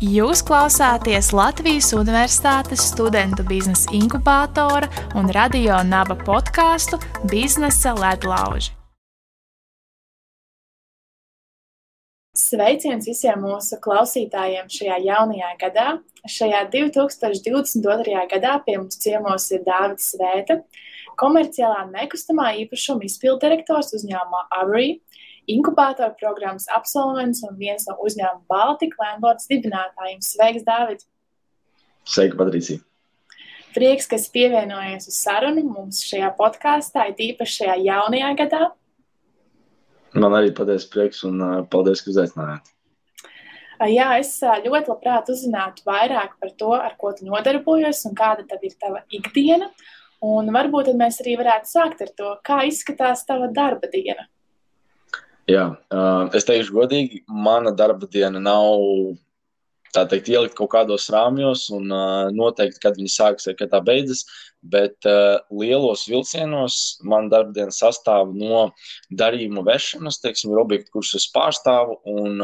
Jūs klausāties Latvijas Universitātes studentu biznesa inkubātora un radio naba podkāstu Biznesa ledlauži. Sveiciens visiem mūsu klausītājiem šajā jaunajā gadā. Šajā 2022. gadā pie mums ciemos ir Dārvids Svēta, komerciālā nekustamā īpašuma izpildirektors uzņēmumā Avery inkubātora programmas absolvents un viens no uzņēmuma Baltika Landlords dibinātājiem. Sveiks, Dārvid! Sveika, Patricija! Prieks, ka esi pievienojies uz sarunu mums šajā podkāstā, it īpaši šajā jaunajā gadā. Man arī patiesi prieks un paldies, ka uzaicinājāt. Jā, es ļoti labprāt uzzinātu vairāk par to, ar ko tu nodarbojies un kāda tad ir tava ikdiena. Un varbūt mēs arī varētu sākt ar to, kā izskatās tava darba diena. Jā, es teikšu, godīgi, mana darba diena nav teikt, ielikt kaut kādos rāmjos un noteikti, kad viņi sākas vai kad tā beidzas. Bet lielos vilcienos man darba diena sastāv no darījumu vešanas, teiksim, ir objekti, kurus es pārstāvu. Un,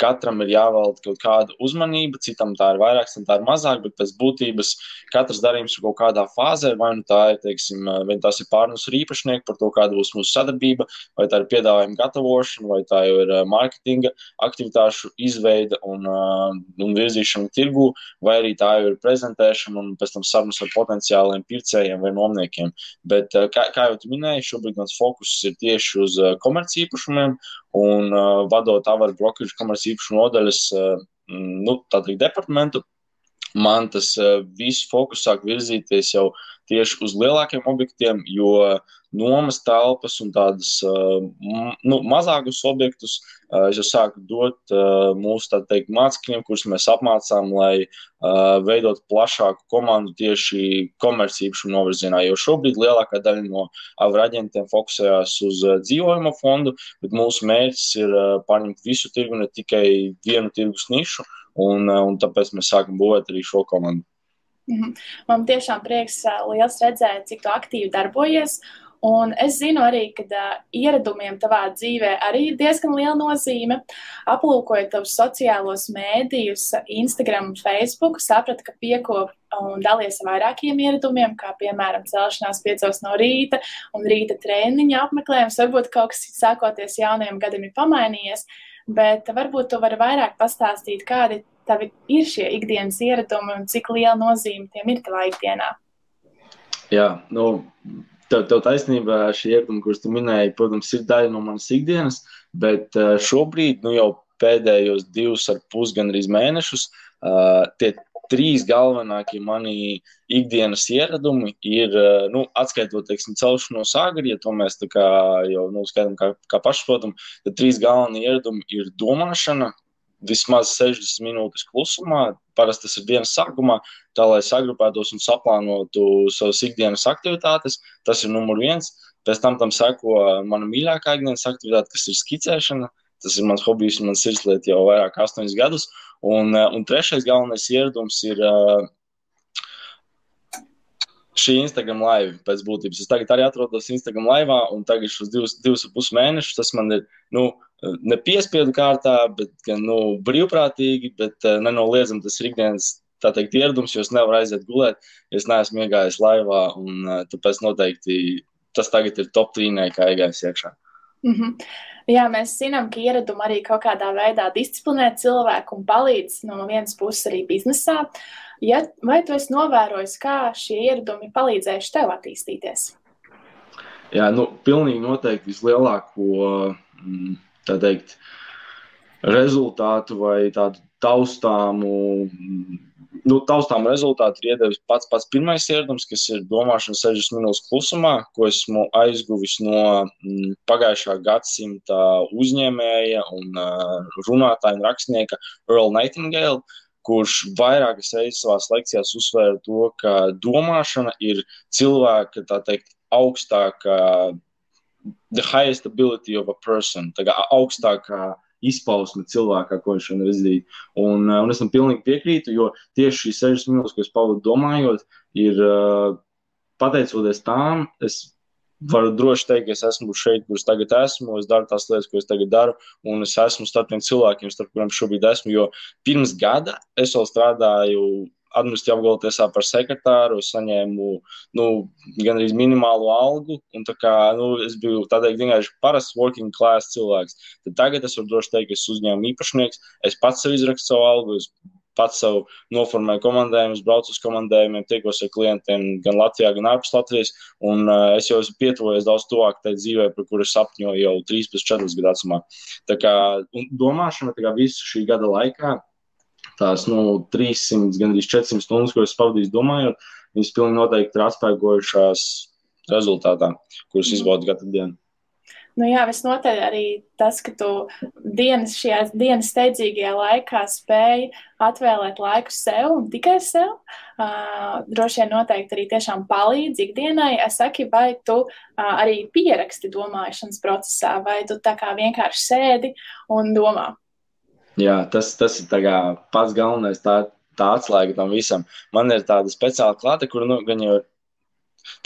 katram ir jāvelta kaut kāda uzmanība, citam tā ir vairāk, citam tā ir mazāk, bet pēc būtības katrs darījums ir kaut kādā fāzē, vai nu tā ir, teiksim, vai tas ir pārnus ar īpašnieku par to, kāda būs mūsu sadarbība, vai tā ir piedāvājuma gatavošana, vai tā ir mārketinga aktivitāšu izveida un, un virzīšana tirgu, vai arī tā ir prezentēšana un pēc tam sarunas ar potenciāliem pircējiem vai nomniekiem. Bet, kā, kā jau tu minēji, šobrīd mans fokus ir tieši uz komercīpašumiem un uh, vadot avaru brokeru komerci īpašu nodaļas uh, nu, departamentu. Man tas uh, viss fokus sāk virzīties jau tieši uz lielākiem objektiem, jo nomas telpas un tādas uh, nu, mazākus objektus uh, es jau sāku dot uh, mūsu teikt, mācekļiem, kurus mēs apmācām, lai veidot plašāku komandu tieši komercīpašu novirzienā. Jo šobrīd lielākā daļa no avraģentiem fokusējās uz dzīvojamo fondu, bet mūsu mērķis ir paņemt visu tirgu, ne tikai vienu tirgus nišu, un, un tāpēc mēs sākam būvēt arī šo komandu. Mhm. Man tiešām prieks liels redzēt, cik tu aktīvi darbojies. Un es zinu arī, ka uh, ieradumiem tavā dzīvē arī ir diezgan liela nozīme. Aplūkojot tavus sociālos mēdījus, Instagram un Facebook, sapratu, ka piekop un dalies ar vairākiem ieradumiem, kā piemēram celšanās piecos no rīta un rīta treniņa apmeklējums. Varbūt kaut kas sākoties jaunajam gadam ir pamainījies, bet varbūt tu vari vairāk pastāstīt, kādi tavi ir šie ikdienas ieradumi un cik liela nozīme tiem ir tavā ikdienā? Jā, nu, tev, tev taisnība šie ieradumi, kurus tu minēji, protams, ir daļa no manas ikdienas, bet eh, šobrīd, nu jau pēdējos divus ar pus gandrīz mēnešus, uh, tie trīs galvenākie mani ikdienas ieradumi ir, eh, nu, atskaitot, teiksim, celšanos agri, ja to mēs tā kā jau, nu, skaidram kā, kā pašsaprotam, tad trīs galvenie ieradumi ir domāšana, vismaz 60 minūtes klusumā. Parasti tas ir dienas sākumā, tā lai sagrupētos un saplānotu savas ikdienas aktivitātes. Tas ir numur viens. Pēc tam tam seko mana mīļākā ikdienas aktivitāte, kas ir skicēšana. Tas ir mans hobijs un mans sirdslieta jau vairāk kā astoņus gadus. Un, un trešais galvenais ieradums ir uh, šī Instagram live pēc būtības. Es tagad arī atrodos Instagram live, un tagad šos divus, divus pus mēnešus tas man ir nu, ne piespiedu kārtā, bet gan nu, brīvprātīgi, bet uh, nenoliedzami tas ir ikdienas. Teikt, ieradums, jo es nevaru aiziet gulēt, es neesmu iegājis laivā, un uh, tāpēc noteikti tas tagad ir top trīnē, kā iegājis iekšā. Mm -hmm. Jā, mēs zinām, ka ieradumi arī kaut kādā veidā disciplinē cilvēku un palīdz no vienas puses arī biznesā. Ja, vai tu esi novērojis, kā šie ieradumi palīdzējuši tev attīstīties? Jā, nu, pilnīgi noteikti vislielāko mm, teikt, rezultātu vai tādu taustāmu, nu, taustāmu rezultātu ir iedevis pats pats pirmais ieradums, kas ir domāšana 60 minūtes klusumā, ko esmu aizguvis no mm, pagājušā gadsimta uzņēmēja un runātāja un rakstnieka Earl Nightingale kurš vairākas reizes savā lekcijās uzsvēra to, ka domāšana ir cilvēka teikt, augstākā, the highest ability of a person, tā kā augstākā izpausme cilvēkā, ko viņš var izdarīt. Un, uh, un es tam pilnīgi piekrītu, jo tieši šīs 60 minūtes, ko es pavadu domājot, ir uh, pateicoties tām, es varu droši teikt, ka es esmu šeit, kur es tagad esmu. Es daru tās lietas, ko es tagad daru, un es esmu starp tiem cilvēkiem, starp kuriem šobrīd esmu. Jo pirms gada es vēl strādāju administratīvā apgabala tiesā par sekretāru, saņēmu nu, gan arī minimālu algu. Kā, nu, es biju tādēļ vienkārši parasts working class cilvēks. Tad tagad es varu droši teikt, ka es uzņēmu īpašnieks, es pats sev izrakstu savu algu. Pats sev noformēju komandējumus, braucu uz komandējumiem, tiekos ar klientiem gan Latvijā, gan ārpus Latvijas. Un, uh, es jau esmu pietuvojies daudz tuvāk tai dzīvē, par kuru sapņoju jau 13, 14 gadu vecumā. Tā kā domāšana tā kā visu šī gada laikā tās nu, 300, gan arī 400 stundas, ko es pavadīju domājot, viņas pilnīgi noteikti ir atspēkojušās rezultātā, kuras mhm. izbaudu katru dienu. Nu jā, visnotaļ arī tas, ka tu dienas, šajā dienas steidzīgajā laikā spēj atvēlēt laiku sev un tikai sev, uh, droši vien noteikti arī tiešām palīdz ikdienai. Es saku, vai tu uh, arī pieraksti domāšanas procesā, vai tu tā kā vienkārši sēdi un domā. Jā, tas, tas ir pats galvenais, tā, tā atslēga tam visam. Man ir tāda speciāla klāte, kur nu, gan jau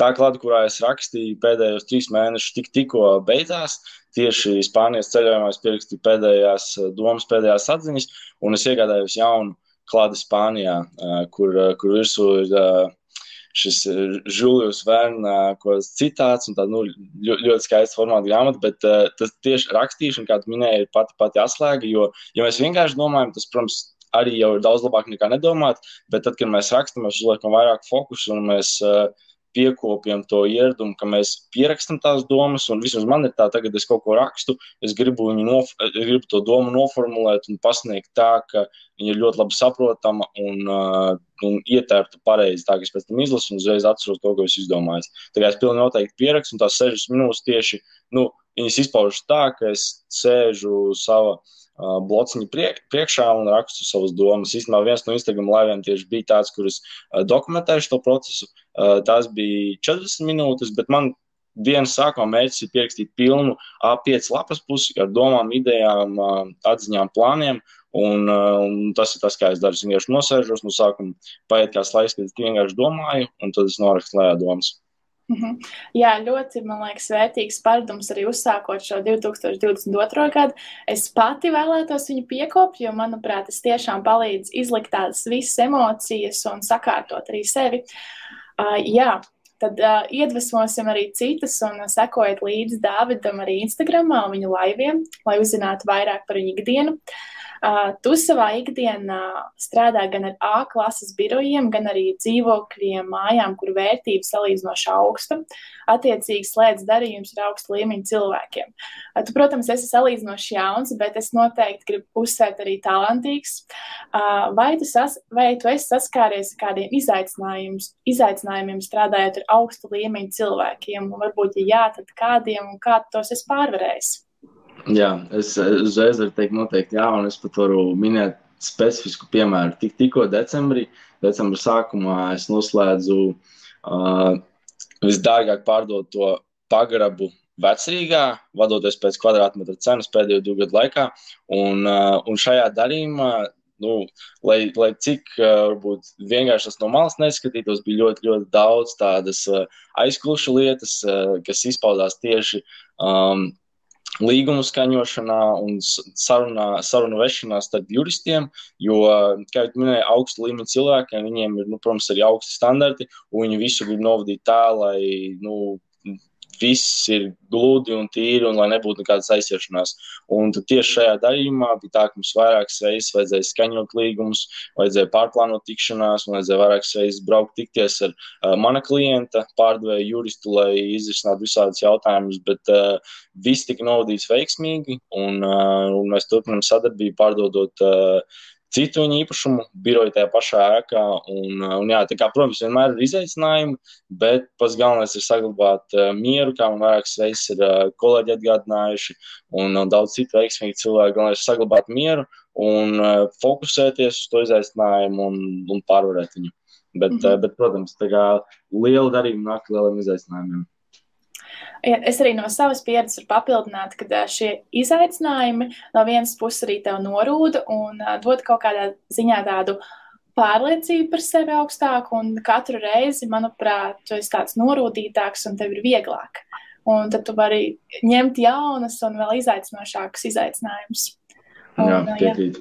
tā klāte, kurā es rakstīju pēdējos trīs mēnešus, tik, tikko beidzās. Tieši Spānijas ceļojumā es pierakstīju pēdējās domas, pēdējās atziņas, un es iegādājos jaunu klāte Spānijā, kur, kur virsū ir šis Žulijus Verna citāts, un tā nu, ļoti, ļoti skaista formāta grāmata, bet uh, tas tieši rakstīšana, kā tu minēji, ir pati, pati atslēga, jo, ja mēs vienkārši domājam, tas, protams, arī jau ir daudz labāk nekā nedomāt, bet tad, kad mēs rakstam, mēs uzliekam vairāk fokusu un mēs uh, piekopjam to ieradumu, ka mēs pierakstam tās domas, un vismaz man ir tā, tagad es kaut ko rakstu, es gribu, nof gribu to domu noformulēt un pasniegt tā, ka viņa ir ļoti labi saprotama un, uh, un ietērta pareizi, tā ka es pēc tam izlasu un uzreiz atceros to, ko es izdomāju. Tā kā es pilnīgi noteikti pierakstu, un tās sešas minūtes tieši, nu, viņas izpaužas tā, ka es sēžu savā blociņu priek, priekšā un rakstu savas domas. Īstenībā viens no Instagram laiviem tieši bija tāds, kurus dokumentēju šo procesu. Tās bija 40 minūtes, bet man dienas sākumā mērķis ir pierakstīt pilnu A5 lapas pusi ar domām, idejām, atziņām, plāniem. Un, un tas ir tas, kā es daru. Es vienkārši nosēžos no sākuma, paiet kāds laiks, kad es vienkārši domāju, un tad es norakstu lejā domas. -hmm. Jā, ļoti, man liekas, vērtīgs paradums arī uzsākot šo 2022. gadu. Es pati vēlētos viņu piekopt, jo, manuprāt, tas tiešām palīdz izlikt tādas visas emocijas un sakārtot arī sevi. Uh, jā, tad uh, iedvesmosim arī citus un sekojiet līdzi Dāvidam arī Instagramā un viņa laiviem, lai uzzinātu vairāk par viņu ikdienu. Uh, tu savā ikdienā strādā gan ar A klases birojiem, gan arī dzīvokļiem, mājām, kur vērtība salīdzinoši augsta. Attiecīgi slēdz darījums ar augstu līmeņu cilvēkiem. Uh, tu, protams, esi salīdzinoši jauns, bet es noteikti gribu uzsvērt arī talantīgs. Uh, vai tu, sas, vai tu esi saskāries ar kādiem izaicinājumiem strādājot ar augstu līmeņu cilvēkiem? Un varbūt, ja jā, tad kādiem un kā tu tos esi pārvarējis? Jā, es uzreiz varu teikt, noteikti jā, un es pat varu minēt specifisku piemēru. Tik, tikko decembrī, decembra sākumā es noslēdzu uh, visdārgāk pārdoto pagrabu vecrīgā, vadoties pēc kvadrātmetra cenas pēdējo divu gadu laikā. Un, uh, un šajā darījumā, nu, lai, lai cik uh, varbūt vienkārši tas no malas neskatītos, bija ļoti, ļoti daudz tādas uh, aizklušu lietas, uh, kas izpaudās tieši um, līgumu skaņošanā un sarunā, sarunu vešanā starp juristiem, jo, kā jau minēju, augstu līmeņu cilvēkiem, viņiem ir, nu, protams, arī augsti standarti, un viņi visu grib novadīt tā, lai, nu, viss ir gludi un tīri, un lai nebūtu nekādas aizsiešanās. Un tieši šajā darījumā bija tā, ka mums vairākas reizes vajadzēja skaņot līgumus, vajadzēja pārplānot tikšanās, un vajadzēja vairākas reizes braukt tikties ar uh, mana klienta, pārdevēju juristu, lai izrisinātu visādus jautājumus, bet uh, viss tika novadīts veiksmīgi, un, uh, un mēs turpinām sadarbību pārdodot uh, citu viņa īpašumu, biroju tajā pašā ēkā. Un, un, jā, kā, protams, vienmēr ir izaicinājumi, bet pats galvenais ir saglabāt uh, mieru, kā man vairākas reizes ir uh, kolēģi atgādinājuši, un uh, daudz citu veiksmīgu cilvēku. Galvenais ir saglabāt mieru un uh, fokusēties uz to izaicinājumu un, un pārvarēt viņu. Bet, mm -hmm. bet protams, tā kā liela darījuma nāk lieliem izaicinājumiem. Es arī no savas pieredzes varu papildināt, ka šie izaicinājumi no vienas puses arī tev norūda un dod kaut kādā ziņā tādu pārliecība par sevi augstāka, un katru reizi, manuprāt, tu esi tāds norūdītāks un tev ir vieglāk. Un tad tu vari ņemt jaunas un vēl izaicinošākas izaicinājumus. Jā, piekrīt.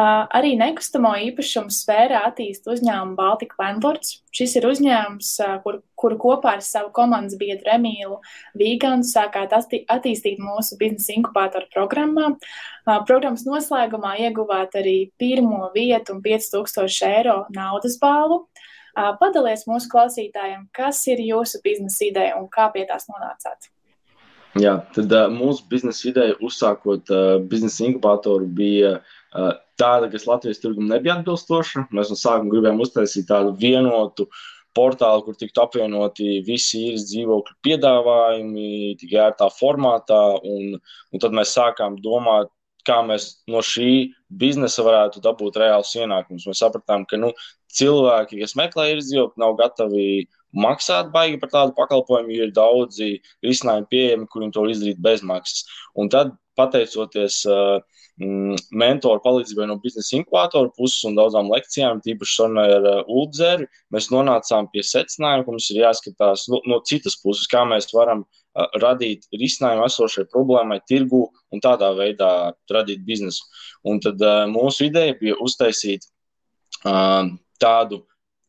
Arī nekustamo īpašumu sfērā attīst uzņēmumu Baltika Landlords. Šis ir uzņēmums, kur, kuru kopā ar savu komandas biedru Emīlu Vīganu sākāt atti attīstīt mūsu biznesa inkubātoru programmā. Programmas noslēgumā ieguvāt arī pirmo vietu un 5000 eiro naudas balvu. Padalies mūsu klausītājiem, kas ir jūsu biznesa ideja un kā pie tās nonācāt. Jā, tad uh, mūsu biznesa ideja uzsākot uh, biznesa inkubātoru bija uh, tāda, kas Latvijas tirgum nebija atbilstoša. Mēs no sākuma gribējām uztaisīt tādu vienotu portālu, kur tiktu apvienoti visi īres dzīvokļu piedāvājumi, tikai ērtā formātā. Un, un tad mēs sākām domāt, kā mēs no šī biznesa varētu dabūt reālus ienākumus. Mēs sapratām, ka nu, cilvēki, kas meklē īres dzīvokli, nav gatavi maksāt baigi par tādu pakalpojumu, jo ir daudzi risinājumi pieejami, kuriem to izdarīt bez maksas. Un tad, pateicoties uh, mentoru palīdzībai no biznesa inkubātora puses un daudzām lekcijām, tīpaši sarunai ar uh, Uldzeri, mēs nonācām pie secinājuma, ka mums ir jāskatās no, no citas puses, kā mēs varam uh, radīt risinājumu esošai problēmai, tirgu un tādā veidā radīt biznesu. Un tad uh, mūsu ideja bija uztaisīt uh, tādu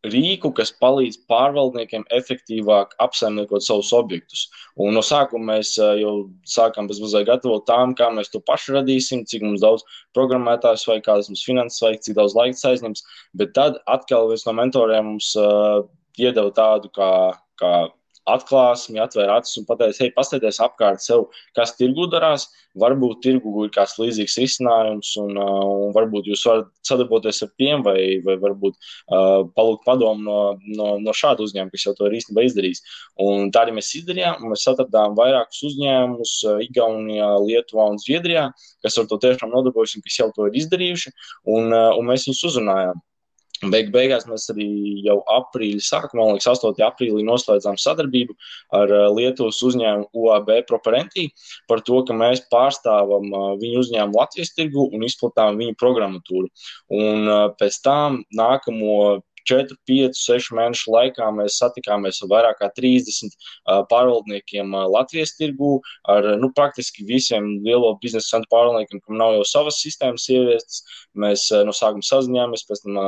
rīku, kas palīdz pārvaldniekiem efektīvāk apsaimniekot savus objektus. Un no sākuma mēs jau sākām bezmazliet gatavot tām, kā mēs to pašu radīsim, cik mums daudz programmētājs vai kādas mums finanses vajag, cik daudz laika aizņems. Bet tad atkal viens no mentoriem mums uh, iedeva tādu kā, kā atklāsmi, atvēra acis un pateica, hei, paskatieties apkārt sev, kas tirgu darās. Varbūt tirgu ir kāds līdzīgs risinājums, un, uh, un varbūt jūs varat sadarboties ar tiem, vai, vai varbūt uh, palūgt padomu no, no, no šāda uzņēmuma, kas jau to ir īstenībā izdarījis. Un tā arī mēs izdarījām. Mēs atradām vairākus uzņēmumus uh, Igaunijā, Lietuvā un Zviedrijā, kas ar to tiešām nodarbojas un kas jau to ir izdarījuši, un, uh, un mēs viņus uzrunājām. Beig beigās mēs arī jau aprīļa sākumā, man liekas, 8. aprīlī noslēdzām sadarbību ar uh, Lietuvas uzņēmumu UAB Properentī par to, ka mēs pārstāvam uh, viņu uzņēmumu Latvijas tirgu un izplatām viņu programmatūru. Un uh, pēc tam nākamo 4, 5, 6 mēnešu laikā mēs satikāmies ar vairāk kā 30 uh, pārvaldniekiem Latvijas tirgū, ar nu, praktiski visiem lielo biznesa centru pārvaldniekiem, kam nav jau savas sistēmas ieviestas. Mēs no sākuma sazinājāmies, pēc tam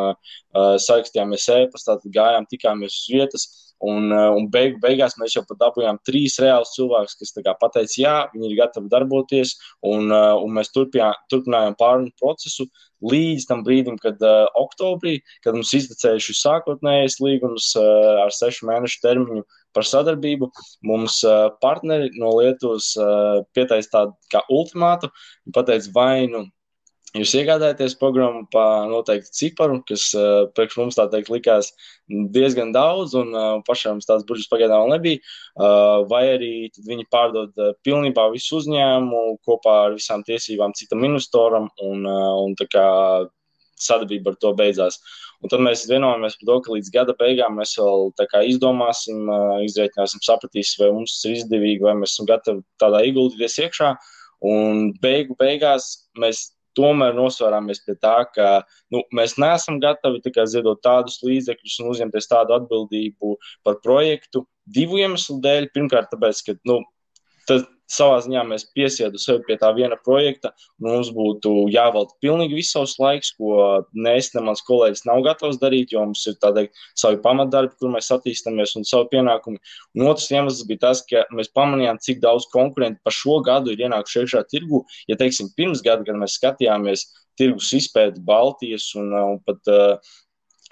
sarakstījāmies e-pastā, gājām, tikāmies uz vietas. Un, un beig, beigās mēs jau pat dabūjām trīs reālus cilvēkus, kas pateica, jā, viņi ir gatavi darboties. Un, un mēs turpinājām pārunu procesu līdz tam brīdim, kad uh, oktobrī, kad mums iztecēja šis sākotnējais līgums uh, ar sešu mēnešu termiņu par sadarbību, mums uh, partneri no Lietuvas uh, pieteica tādu kā ultimātu pateica, vai nu Jūs iegādājaties programmu par noteiktu ciparu, kas uh, priekš mums tā teikt likās diezgan daudz, un uh, pašām tāds budžets pagaidām nebija. Uh, vai arī viņi pārdod uh, pilnībā visu uzņēmumu kopā ar visām tiesībām citam investoram, un, uh, un tā kā sadarbība ar to beidzās. Un tad mēs vienojāmies par to, ka līdz gada beigām mēs vēl izdomāsim, uh, izreikināsim, sapratīsim, vai mums ir izdevīgi, vai mēs esam gatavi tādā ieguldīties iekšā. Un beigu beigās mēs tomēr nosvērāmies pie tā, ka nu, mēs neesam gatavi tikai ziedot tādus līdzekļus un uzņemties tādu atbildību par projektu divu iemeslu dēļ. Pirmkārt, tāpēc, ka nu, tas, savā ziņā mēs piesiedu sevi pie tā viena projekta, un mums būtu jāvelta pilnīgi viss savs laiks, ko ne es, ne mans kolēģis nav gatavs darīt, jo mums ir tādi savi pamatdarbi, kur mēs attīstāmies un savu pienākumu. Un otrs iemesls bija tas, ka mēs pamanījām, cik daudz konkurentu par šo gadu ir ienākuši iekšā tirgu. Ja, teiksim, pirms gada, kad mēs skatījāmies tirgus izpēti Baltijas un, un pat uh,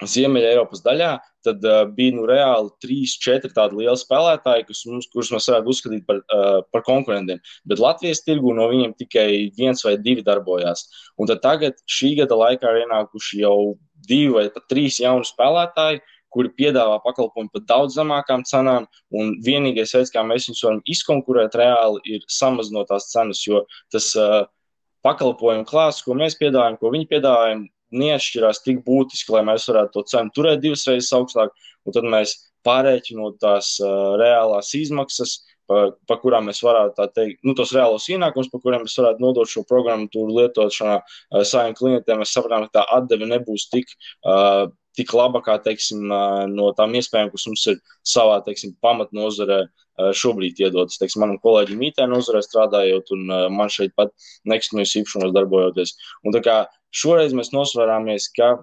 Ziemeļa Eiropas daļā, tad uh, bija nu, reāli trīs, četri tādi lieli spēlētāji, kas mums, kurus mēs varētu uzskatīt par, uh, par konkurentiem. Bet Latvijas tirgu no viņiem tikai viens vai divi darbojās. Un tagad šī gada laikā ir ienākuši jau divi vai pat trīs jauni spēlētāji, kuri piedāvā pakalpojumu par daudz zemākām cenām. Un vienīgais veids, kā mēs viņus varam izkonkurēt reāli, ir samazinot tās cenas, jo tas uh, pakalpojumu klāsts, ko mēs piedāvājam, ko viņi piedāvājam, neatšķirās tik būtiski, lai mēs varētu to cenu turēt divas reizes augstāk, tad mēs pārēķinot tās uh, reālās izmaksas, par pa kurām mēs varētu tā teikt, nu, tos reālos ienākumus, par kuriem mēs varētu nodot šo programmatūru lietošanā uh, saviem klientiem. Mēs sapratām, ka tā atdeve nebūs tik. Uh, Tik laba, kā teiksim, no tām iespējām, kas mums ir savā teiksim, pamatnozarē šobrīd iedotas. Teiksim, manam kolēģim IT nozarē strādājot, un man šeit pat nekustamības īpašumos darbojoties. Un tā kā šoreiz mēs nosvērāmies, ka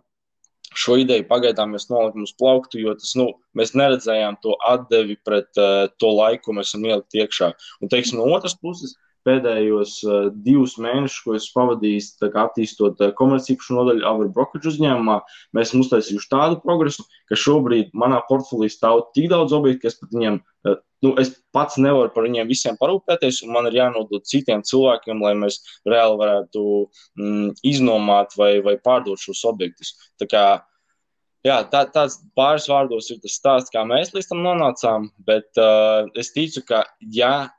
šo ideju pagaidām mēs nolikām uz plauktu, jo tas, nu, mēs neredzējām to atdevi pret uh, to laiku, ko mēs esam ielikt iekšā. Un, teiksim, no otras puses, pēdējos uh, divus mēnešus, ko esmu pavadījis attīstot uh, komercīpašu nodaļu Avra Brokerage uzņēmumā, mēs esam uztaisījuši tādu progresu, ka šobrīd manā portfelī stāv tik daudz objektu, ka es pat viņiem uh, nu, es pats nevaru par viņiem visiem parūpēties, un man ir jānodod citiem cilvēkiem, lai mēs reāli varētu mm, iznomāt vai, vai pārdot šos objektus. Tā kā, jā, tā, tāds pāris vārdos ir tas stāsts, kā mēs līdz tam nonācām, bet uh, es ticu, ka ja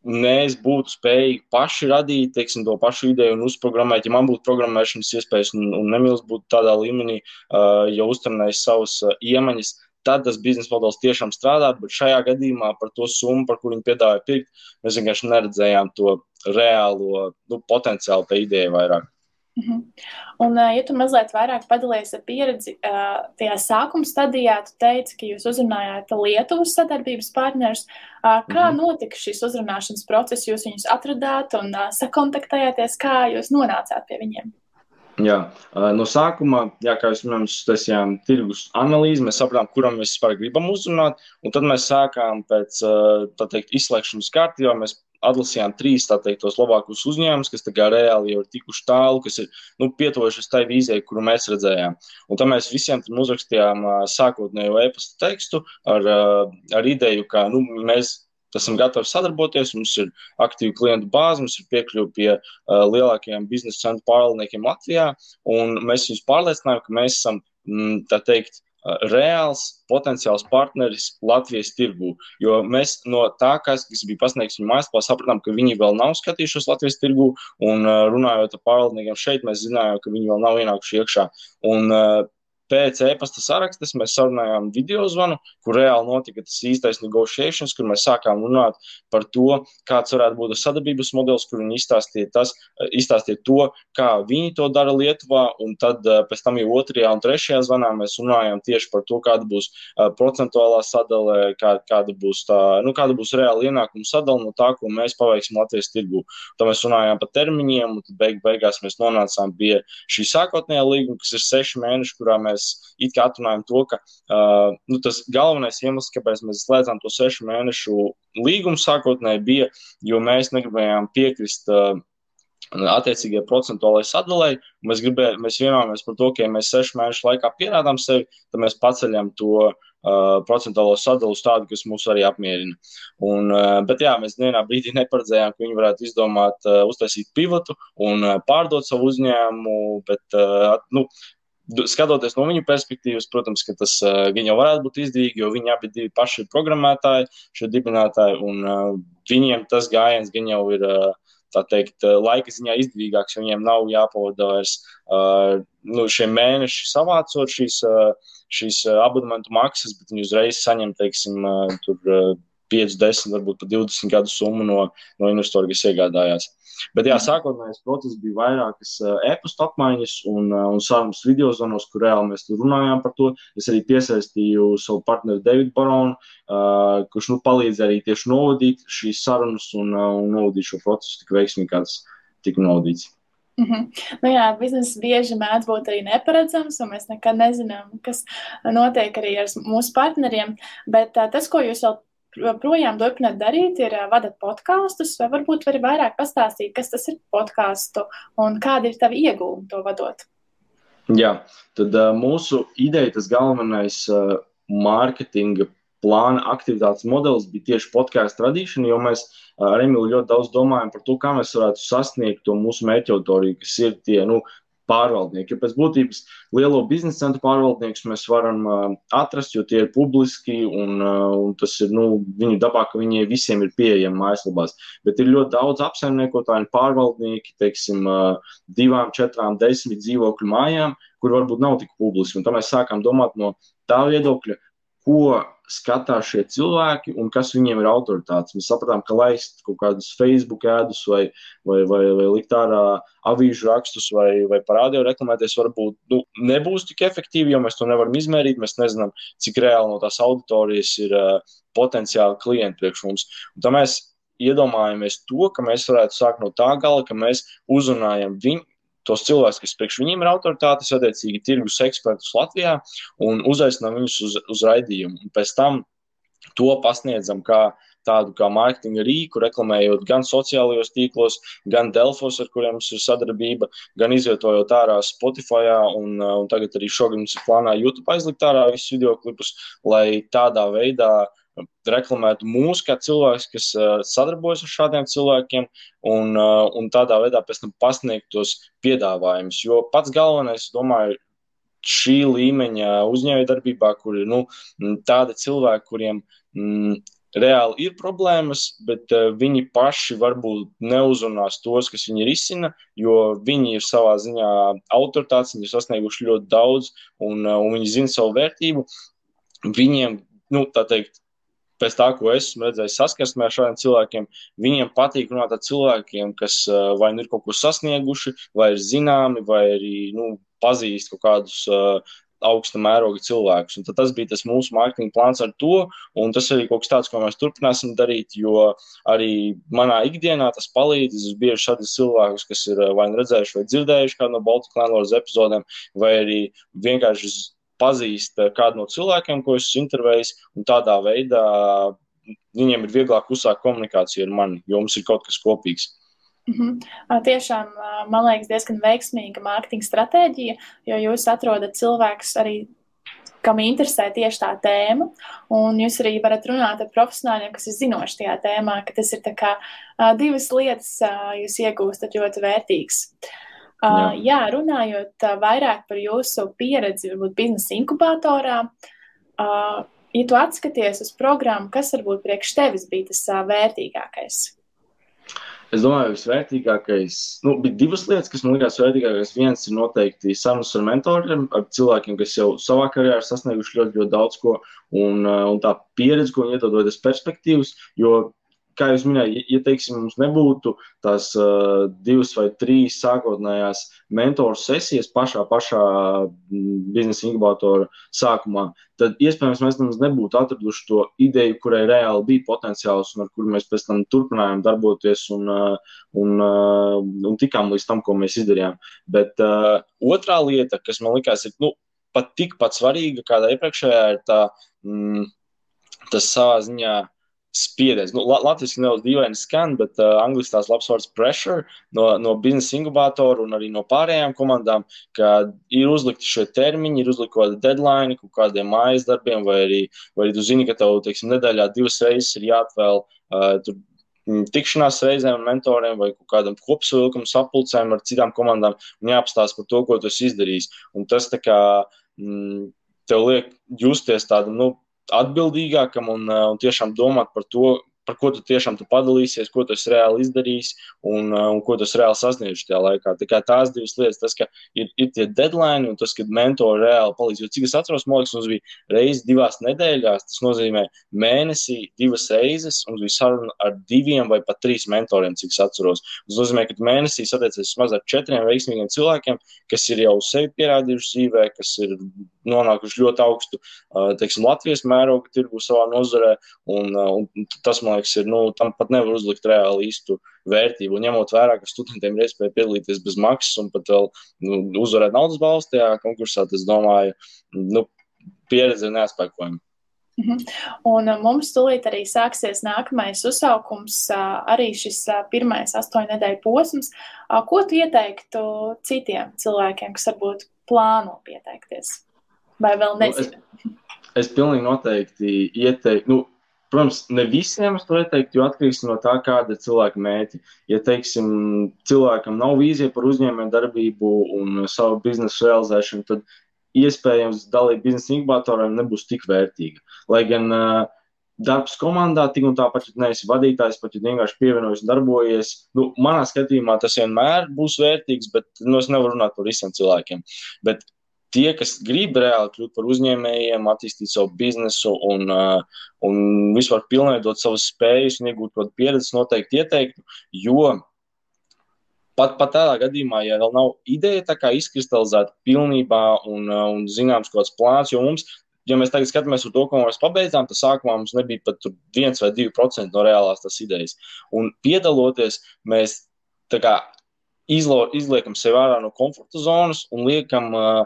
mēs būtu spējīgi paši radīt teiksim, to pašu ideju un uzprogrammēt, ja man būtu programmēšanas iespējas un, un nemīlis būtu tādā līmenī, uh, ja uztrenējis savas uh, iemaņas, tad tas biznesa modelis tiešām strādā. Bet šajā gadījumā par to summu, par kuru viņi piedāvāja pirkt, mēs vienkārši neredzējām to reālo nu, potenciālu tai idejai vairāk. Uh mhm. -huh. Un, ja tu mazliet vairāk padalies ar pieredzi tajā sākuma stadijā, tu teici, ka jūs uzrunājāt Lietuvas sadarbības partnerus. Kā uh mhm. -huh. notika šis uzrunāšanas process? Jūs viņus atradāt un sakontaktējāties, kā jūs nonācāt pie viņiem? Jā, no sākuma, jā, kā minējāt, mēs taisījām tirgus analīzi, mēs sapratām, kuram mēs vispār gribam uzrunāt, un tad mēs sākām pēc teikt, izslēgšanas kārtībā. Mēs atlasījām trīs teikt, tos labākos uzņēmumus, kas reāli jau ir tikuši tālu, kas ir nu, pietuvušies tai vīzijai, kuru mēs redzējām. Un tad mēs visiem uzrakstījām sākotnējo e-pasta tekstu ar, ar ideju, ka nu, mēs esam gatavi sadarboties, mums ir aktīva klientu bāze, mums ir piekļuve pie uh, lielākajiem biznesa centru pārvaldniekiem Latvijā, mēs viņus pārliecinājām, ka mēs esam, mm, tā teikt, uh, reāls potenciāls partneris Latvijas tirgū. Jo mēs no tā, kas, kas bija pasniegts viņu mājaslapā, sapratām, ka viņi vēl nav skatījušies Latvijas tirgū, un uh, runājot ar pārvaldniekiem šeit, mēs zinājām, ka viņi vēl nav ienākuši iekšā. Un, uh, pēc e-pasta sarakstes mēs sarunājām video zvanu, kur reāli notika tas īstais negotiations, kur mēs sākām runāt par to, kāds varētu būt sadarbības modelis, kur viņi izstāstīja, tas, izstāstīja to, kā viņi to dara Lietuvā, un tad eh, pēc tam jau otrajā un trešajā zvanā mēs runājām tieši par to, kāda būs eh, procentuālā sadale, kā, kāda būs tā, nu, kāda būs reāla ienākuma sadale no tā, ko mēs paveiksim Latvijas tirgu. Tad mēs runājām par termiņiem, un beig, beigās mēs nonācām pie šī sākotnējā līguma, kas ir seši mēneši, kurā mēs mēs it kā atrunājam to, ka uh, nu, tas galvenais iemesls, kāpēc mēs slēdzām to sešu mēnešu līgumu sākotnēji, bija, jo mēs negribējām piekrist. Uh, attiecīgajai procentuālajai sadalēji. Mēs, gribē, mēs vienojāmies par to, ka, ja mēs sešu mēnešu laikā pierādām sevi, tad mēs paceļam to uh, procentuālo sadalu uz tādu, kas mūs arī apmierina. Un, uh, bet jā, mēs vienā brīdī neparedzējām, ka viņi varētu izdomāt, uh, uztaisīt pivotu un uh, pārdot savu uzņēmumu, bet uh, nu, skatoties no viņu perspektīvas, protams, ka tas uh, jau varētu būt izdevīgi, jo viņi abi ir paši programmētāji, šie dibinātāji, un uh, viņiem tas gājiens gan jau ir. Uh, Tā teikt, laika ziņā izdevīgāks, jo viņiem nav jāpavada vairs uh, nu, šie mēneši savācot šīs, uh, šīs abonementu maksas, bet viņi uzreiz saņem, teiksim, uh, tur, uh, 5, 10, varbūt pat 20 gadu summu no, no investora, kas iegādājās. Bet jā, sākotnējais process bija vairākas e-pasta apmaiņas un, un sarunas video zvanos, kur reāli mēs runājām par to. Es arī piesaistīju savu partneri Davidu Baronu, uh, kurš nu, palīdz arī tieši novadīt šīs sarunas un, uh, un novadīt šo procesu tik veiksmīgi, kā tas tika novadīts. Mm -hmm. nu jā, biznesa bieži mēdz būt arī neparedzams, un mēs nekad nezinām, kas notiek arī ar mūsu partneriem. Bet tā, tas, ko jūs vēl projām turpināt darīt, ir vadat podkāstus, vai varbūt vari vairāk pastāstīt, kas tas ir podkāstu un kādi ir tavi iegūmi to vadot? Jā, tad uh, mūsu ideja, tas galvenais uh, mārketinga plāna aktivitātes modelis bija tieši podkāstu radīšana, jo mēs ar Emīlu ļoti daudz domājam par to, kā mēs varētu sasniegt to mūsu mērķa auditoriju, kas ir tie nu, pārvaldnieki. Jo pēc būtības lielo biznesa centru pārvaldniekus mēs varam atrast, jo tie ir publiski un, un tas ir nu, viņu dabā, ka viņiem visiem ir pieejami mājaslapās. Bet ir ļoti daudz apsaimniekotāju un pārvaldnieki, teiksim, divām, četrām, desmit dzīvokļu mājām, kur varbūt nav tik publiski. Un tā mēs sākām domāt no tā viedokļa, ko skatās šie cilvēki un kas viņiem ir autoritātes. Mēs sapratām, ka laist kaut kādus Facebook ēdus vai, vai, vai, vai likt ārā avīžu rakstus vai, vai parādīju reklamēties, varbūt nu, nebūs tik efektīvi, jo mēs to nevaram izmērīt. Mēs nezinām, cik reāli no tās auditorijas ir uh, potenciāli klienti priekš mums. Un tā mēs iedomājamies to, ka mēs varētu sākt no tā gala, ka mēs uzrunājam viņu tos cilvēkus, kas priekš viņiem ir autoritātes, attiecīgi tirgus ekspertus Latvijā un uzaicinām viņus uz, uz raidījumu. Un pēc tam to pasniedzam kā tādu kā mārketinga rīku, reklamējot gan sociālajos tīklos, gan Delfos, ar kuriem mums ir sadarbība, gan izvietojot ārā Spotify, un, un tagad arī šogad mums ir plānā YouTube aizlikt ārā visus video klipus, lai tādā veidā uh, reklamētu mūs kā cilvēks, kas uh, sadarbojas ar šādiem cilvēkiem, un, uh, un tādā veidā pēc tam pasniegt tos piedāvājumus. Jo pats galvenais, domāju, šī līmeņa uzņēmējdarbībā, kur ir nu, tādi cilvēki, kuriem mm, reāli ir problēmas, bet uh, viņi paši varbūt neuzrunās tos, kas viņi risina, jo viņi ir savā ziņā autoritātes, viņi ir sasnieguši ļoti daudz un, uh, un viņi zina savu vērtību. Viņiem, nu, tā teikt, pēc tā, ko esmu redzējis saskarsmē ar šādiem cilvēkiem, viņiem patīk runāt ar cilvēkiem, kas vai nu ir kaut ko sasnieguši, vai ir zināmi, vai arī nu, pazīst kaut kādus uh, augsta mēroga cilvēkus. Un tas bija tas mūsu mārketinga plāns ar to, un tas arī kaut kas tāds, ko mēs turpināsim darīt, jo arī manā ikdienā tas palīdz. Es bieži šādus cilvēkus, kas ir vai nu redzējuši, vai dzirdējuši kādu no Baltikas Landlords epizodēm, vai arī vienkārši pazīst eh, kādu no cilvēkiem, ko esmu intervējis, un tādā veidā viņiem ir vieglāk uzsākt komunikāciju ar mani, jo mums ir kaut kas kopīgs. Mm -hmm. Tiešām, man liekas, diezgan veiksmīga mārketinga stratēģija, jo jūs atrodat cilvēkus arī, kam interesē tieši tā tēma, un jūs arī varat runāt ar profesionāļiem, kas ir zinoši tajā tēmā, ka tas ir kā divas lietas jūs iegūstat ļoti vērtīgas. Uh. Uh, jā, runājot uh, vairāk par jūsu pieredzi, varbūt biznesa inkubatorā, uh, ja tu atskaties uz programmu, kas varbūt priekš tevis bija tas uh, vērtīgākais? Es domāju, ka visvērtīgākais, nu, bija divas lietas, kas man likās vērtīgākās. Viens ir noteikti sarunas ar mentoriem, ar cilvēkiem, kas jau savā karjerā sasnieguši ļoti, ļoti daudz ko, un, un tā pieredze, ko viņi iedod, ir perspektīvas. Jo kā jūs minējāt, ja teiksim, mums nebūtu tās uh, divas vai trīs sākotnējās mentoru sesijas pašā, pašā biznesa inkubatora sākumā, tad iespējams mēs nemaz nebūtu atraduši to ideju, kurai reāli bija potenciāls un ar kuru mēs pēc tam turpinājām darboties un, uh, un, uh, un tikām līdz tam, ko mēs izdarījām. Bet uh, otrā lieta, kas man likās, ir nu, pat tikpat svarīga, kāda iepriekšējā, ir tā, mm, tas savā ziņā spiediens. Nu, Latvijas nedaudz dīvaini skan, bet uh, angļuiski tās labs vārds pressure no, no biznesa inkubātora un arī no pārējām komandām, ka ir uzlikti šie termiņi, ir uzlikti kaut kādi deadline, kaut kādiem mājas darbiem, vai arī, vai arī tu zini, ka tev, teiksim, nedēļā divas reizes ir jāatvēl uh, tur tikšanās reizēm ar mentoriem vai kādam kopsavilkam, sapulcēm ar citām komandām un jāapstāsta par to, ko tu esi izdarījis. Un tas kā mm, tev liek justies tādu, nu, atbildīgākam un, uh, un tiešām domāt par to, par ko tu tiešām tu padalīsies, ko tu reāli izdarījis un, uh, un ko tu reāli sasniedzis tajā laikā. Tā tās divas lietas, tas, ka ir, ir tie deadline un tas, ka mentori reāli palīdz. Jo cik es atceros, man liekas, mums bija reizes divās nedēļās, tas nozīmē mēnesī divas reizes, un bija saruna ar diviem vai pat trīs mentoriem, cik es atceros. Tas nozīmē, ka mēnesī satiecies vismaz ar četriem veiksmīgiem cilvēkiem, kas ir jau sevi pierādījuši dzīvē, kas ir nonākuši ļoti augstu, teiksim, Latvijas mēroga tirgu savā nozarē, un, un tas, man liekas, ir, nu, tam pat nevar uzlikt reāli īstu vērtību. Un ņemot vērā, ka studentiem ir iespēja piedalīties bez maksas un pat vēl nu, uzvarēt naudas balstu tajā konkursā, tas, domāju, nu, pieredze ir neatspēkojama. Mhm. Un mums tūlīt arī sāksies nākamais uzsaukums, arī šis pirmais astoņu nedēļu posms. Ko tu ieteiktu citiem cilvēkiem, kas varbūt plāno pieteikties? Vai vēl nezinu? Nu, es, es pilnīgi noteikti ieteiktu. Nu, Protams, ne visiem es to ieteiktu, jo atkarīgs no tā, kāda ir cilvēka mērķi. Ja, teiksim, cilvēkam nav vīzija par uzņēmēju darbību un savu biznesu realizēšanu, tad iespējams dalība biznesa inkubatoram nebūs tik vērtīga. Lai gan uh, darbs komandā, tik un tāpat, ja neesi vadītājs, pat ja vienkārši pievienojies un darbojies, nu, manā skatījumā tas vienmēr būs vērtīgs, bet nu, es nevaru runāt par visiem cilvēkiem. Bet tie, kas grib reāli kļūt par uzņēmējiem, attīstīt savu biznesu un, uh, un vispār pilnveidot savas spējas un iegūt kādu pieredzi, noteikti ieteiktu. Jo pat, pat tādā gadījumā, ja vēl nav ideja izkristalizēta pilnībā un, uh, un zināms kaut kāds plāns, jo mums ja mēs tagad skatāmies uz to, ko mēs pabeidzām, tad sākumā mums nebija pat 1 vai 2% no reālās tās idejas. Un piedaloties, mēs kā, izlo, izliekam sevi ārā no komforta zonas un liekam uh,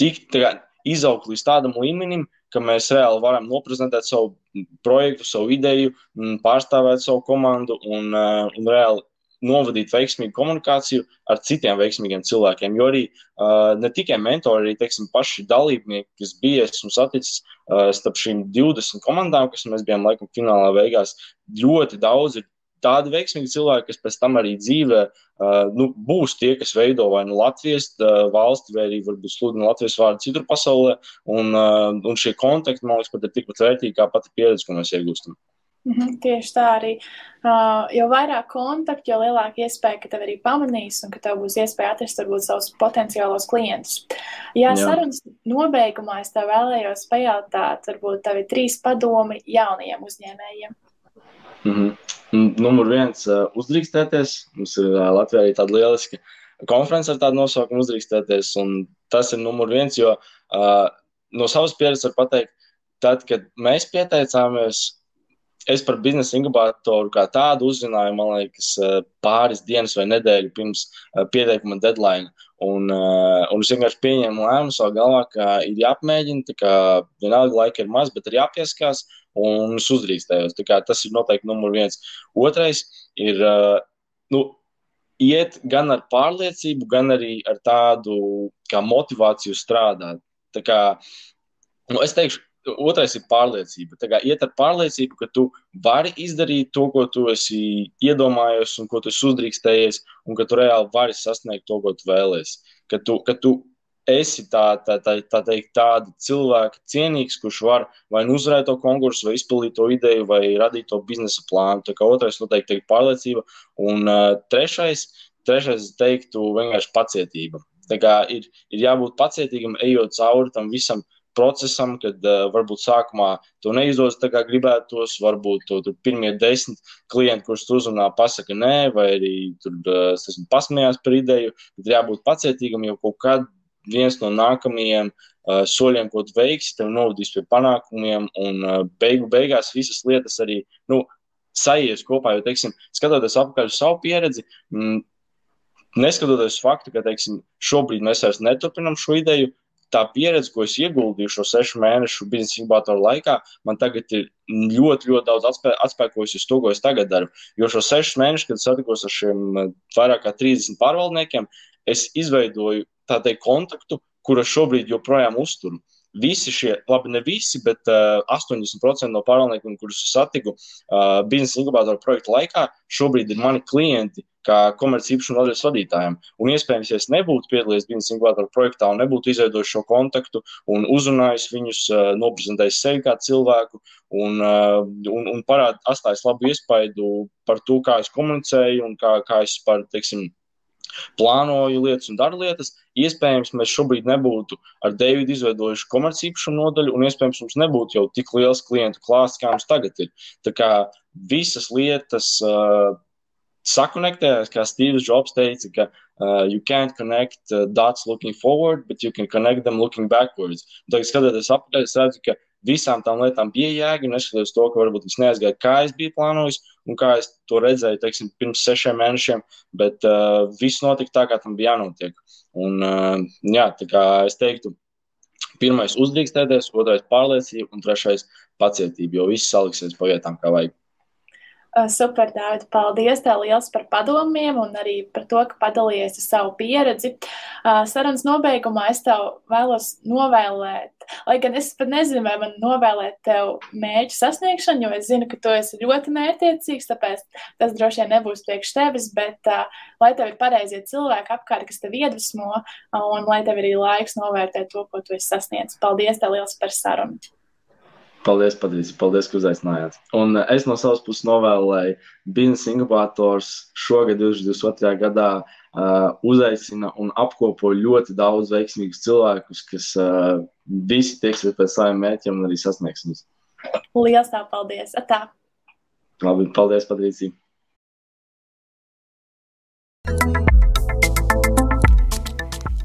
tik, kā, izaugt līdz tādam līmenim, ka mēs reāli varam noprezentēt savu projektu, savu ideju, pārstāvēt savu komandu un, uh, un reāli novadīt veiksmīgu komunikāciju ar citiem veiksmīgiem cilvēkiem. Jo arī uh, ne tikai mentori, arī teiksim, paši dalībnieki, kas bija esmu saticis uh, starp šīm 20 komandām, kas mēs bijām laikam finālā beigās, ļoti daudz ir tādi veiksmīgi cilvēki, kas pēc tam arī dzīvē uh, nu, būs tie, kas veido vai nu Latvijas uh, valsti, vai arī varbūt sludina Latvijas vārdu citur pasaulē. Un, uh, un šie kontakti, man liekas, pat ir tikpat vērtīgi kā pati pieredze, ko mēs iegūstam. Mm -hmm, tieši tā arī. Uh, jo vairāk kontaktu, jo lielāka iespēja, ka tev arī pamanīs un ka tev būs iespēja atrast varbūt savus potenciālos klientus. Jā, Jā. sarunas nobeigumā es tev vēlējos pajautāt, varbūt tev ir trīs padomi jaunajiem uzņēmējiem. Mm -hmm. Numur viens uh, - uzdrīkstēties. Mums ir uh, Latvijā arī tāda lieliska konference ar tādu nosaukumu uzdrīkstēties. Tas ir numur viens, jo uh, no savas pieredzes var pateikt, tad, kad mēs pieteicāmies es par biznesa inkubatoru kā tādu uzzināju, man liekas, pāris dienas vai nedēļu pirms pieteikuma deadline. Un, uh, un es vienkārši pieņēmu lēmumu savā galvā, ka ir kā vienalga laika ir maz, bet ir jāpieskās, un es uzdrīkstējos. Tas ir noteikti numur viens. Otrais ir uh, nu, iet gan ar pārliecību, gan arī ar tādu motivāciju strādāt. Tā kā, nu, es teikšu, Otrais ir pārliecība. Tā kā iet ar pārliecību, ka tu vari izdarīt to, ko tu esi iedomājies un ko tu uzdrīkstējies, un ka tu reāli vari sasniegt to, ko tu vēlēsies. Ka tu, ka tu esi tā, tā, tā, tā teikt, tāda cilvēka cienīgs, kurš var vai nu uzvarēt to konkursu, vai izpildīt to ideju, vai radīt to biznesa plānu. Tā kā otrais noteikti ir pārliecība, un uh, trešais, trešais, teiktu, vienkārši pacietība. Tā kā ir, ir jābūt pacietīgam, ejot cauri tam visam procesam, kad uh, varbūt sākumā to neizdodas tā kā gribētos, varbūt to tur pirmie desmit klienti, kurus tu uzrunā, pasaka nē, vai arī tur uh, esmu pasmējās par ideju, bet jābūt pacietīgam, jo kaut kad viens no nākamajiem uh, soļiem, ko tu veiksi, tev novadīs pie panākumiem, un uh, beigu beigās visas lietas arī, nu, sajies kopā, jo, teiksim, skatoties apkārt uz savu pieredzi, mm, neskatoties uz faktu, ka, teiksim, šobrīd mēs vairs neturpinam šo ideju, tā pieredze, ko es ieguldīju šo sešu mēnešu biznesa inkubatoru laikā, man tagad ir ļoti, ļoti daudz atspē, atspēkojusi uz to, ko es tagad daru. Jo šo sešus mēnešus, kad satikos ar šiem eh, vairāk kā 30 pārvaldniekiem, es izveidoju tādu kontaktu, kuru šobrīd joprojām uzturu. Visi šie, labi, ne visi, bet uh, eh, 80% no pārvaldniekiem, kurus satiku uh, biznesa inkubatoru projektu laikā, šobrīd ir mani klienti, kā komerciāla īpašuma nodaļas vadītājiem. Un iespējams, ja es nebūtu piedalījies biznesa inkubatoru projektā un nebūtu izveidojis šo kontaktu un uzrunājis viņus, uh, noprezentējis sevi kā cilvēku un, un, un parād, atstājis labu iespaidu par to, kā es komunicēju un kā, kā es par, teiksim, plānoju lietas un daru lietas. Iespējams, mēs šobrīd nebūtu ar Deividu izveidojuši komercīpašu nodaļu, un iespējams, mums nebūtu jau tik liels klientu klāsts, kā mums tagad ir. Tā kā visas lietas. Uh, sakonektējas, kā Steve's Jobs teica, ka uh, you can't connect uh, dots looking forward, but you can connect them looking backwards. Un tagad, skatoties atpakaļ, es redzu, ka visām tām lietām bija jēga, neskatoties to, ka varbūt es neaizgāju, kā es biju plānojis un kā es to redzēju, teiksim, pirms sešiem mēnešiem, bet uh, viss notika tā, kā tam bija jānotiek. Un, uh, jā, tā kā es teiktu, pirmais uzdrīkstēties, otrais pārliecība un trešais pacietība, jo viss saliksies pa vietām, kā vajag. Super, Dārvid, paldies tev liels par padomiem un arī par to, ka padalījies ar savu pieredzi. Sarunas nobeigumā es tev vēlos novēlēt, lai gan es pat nezinu, vai man novēlēt tev mērķu sasniegšanu, jo es zinu, ka tu esi ļoti mērķiecīgs, tāpēc tas droši vien nebūs priekš tevis, bet lai tev ir pareizie cilvēki apkārt, kas tev iedvesmo, un lai tev ir arī laiks novērtēt to, ko tu esi sasniedzis. Paldies tev liels par sarunu! Paldies, Patrīcija. Paldies, ka uzaicinājāt. Un uh, es no savas puses novēlēju, biznesa inkubators šogad, 2022. gadā, uh, uzaicina un apkopo ļoti daudz veiksmīgus cilvēkus, kas uh, visi tieksies pēc saviem mērķiem un arī sasniegsim. Lielas tā, paldies! Atā. Labi, paldies, Patrīcija!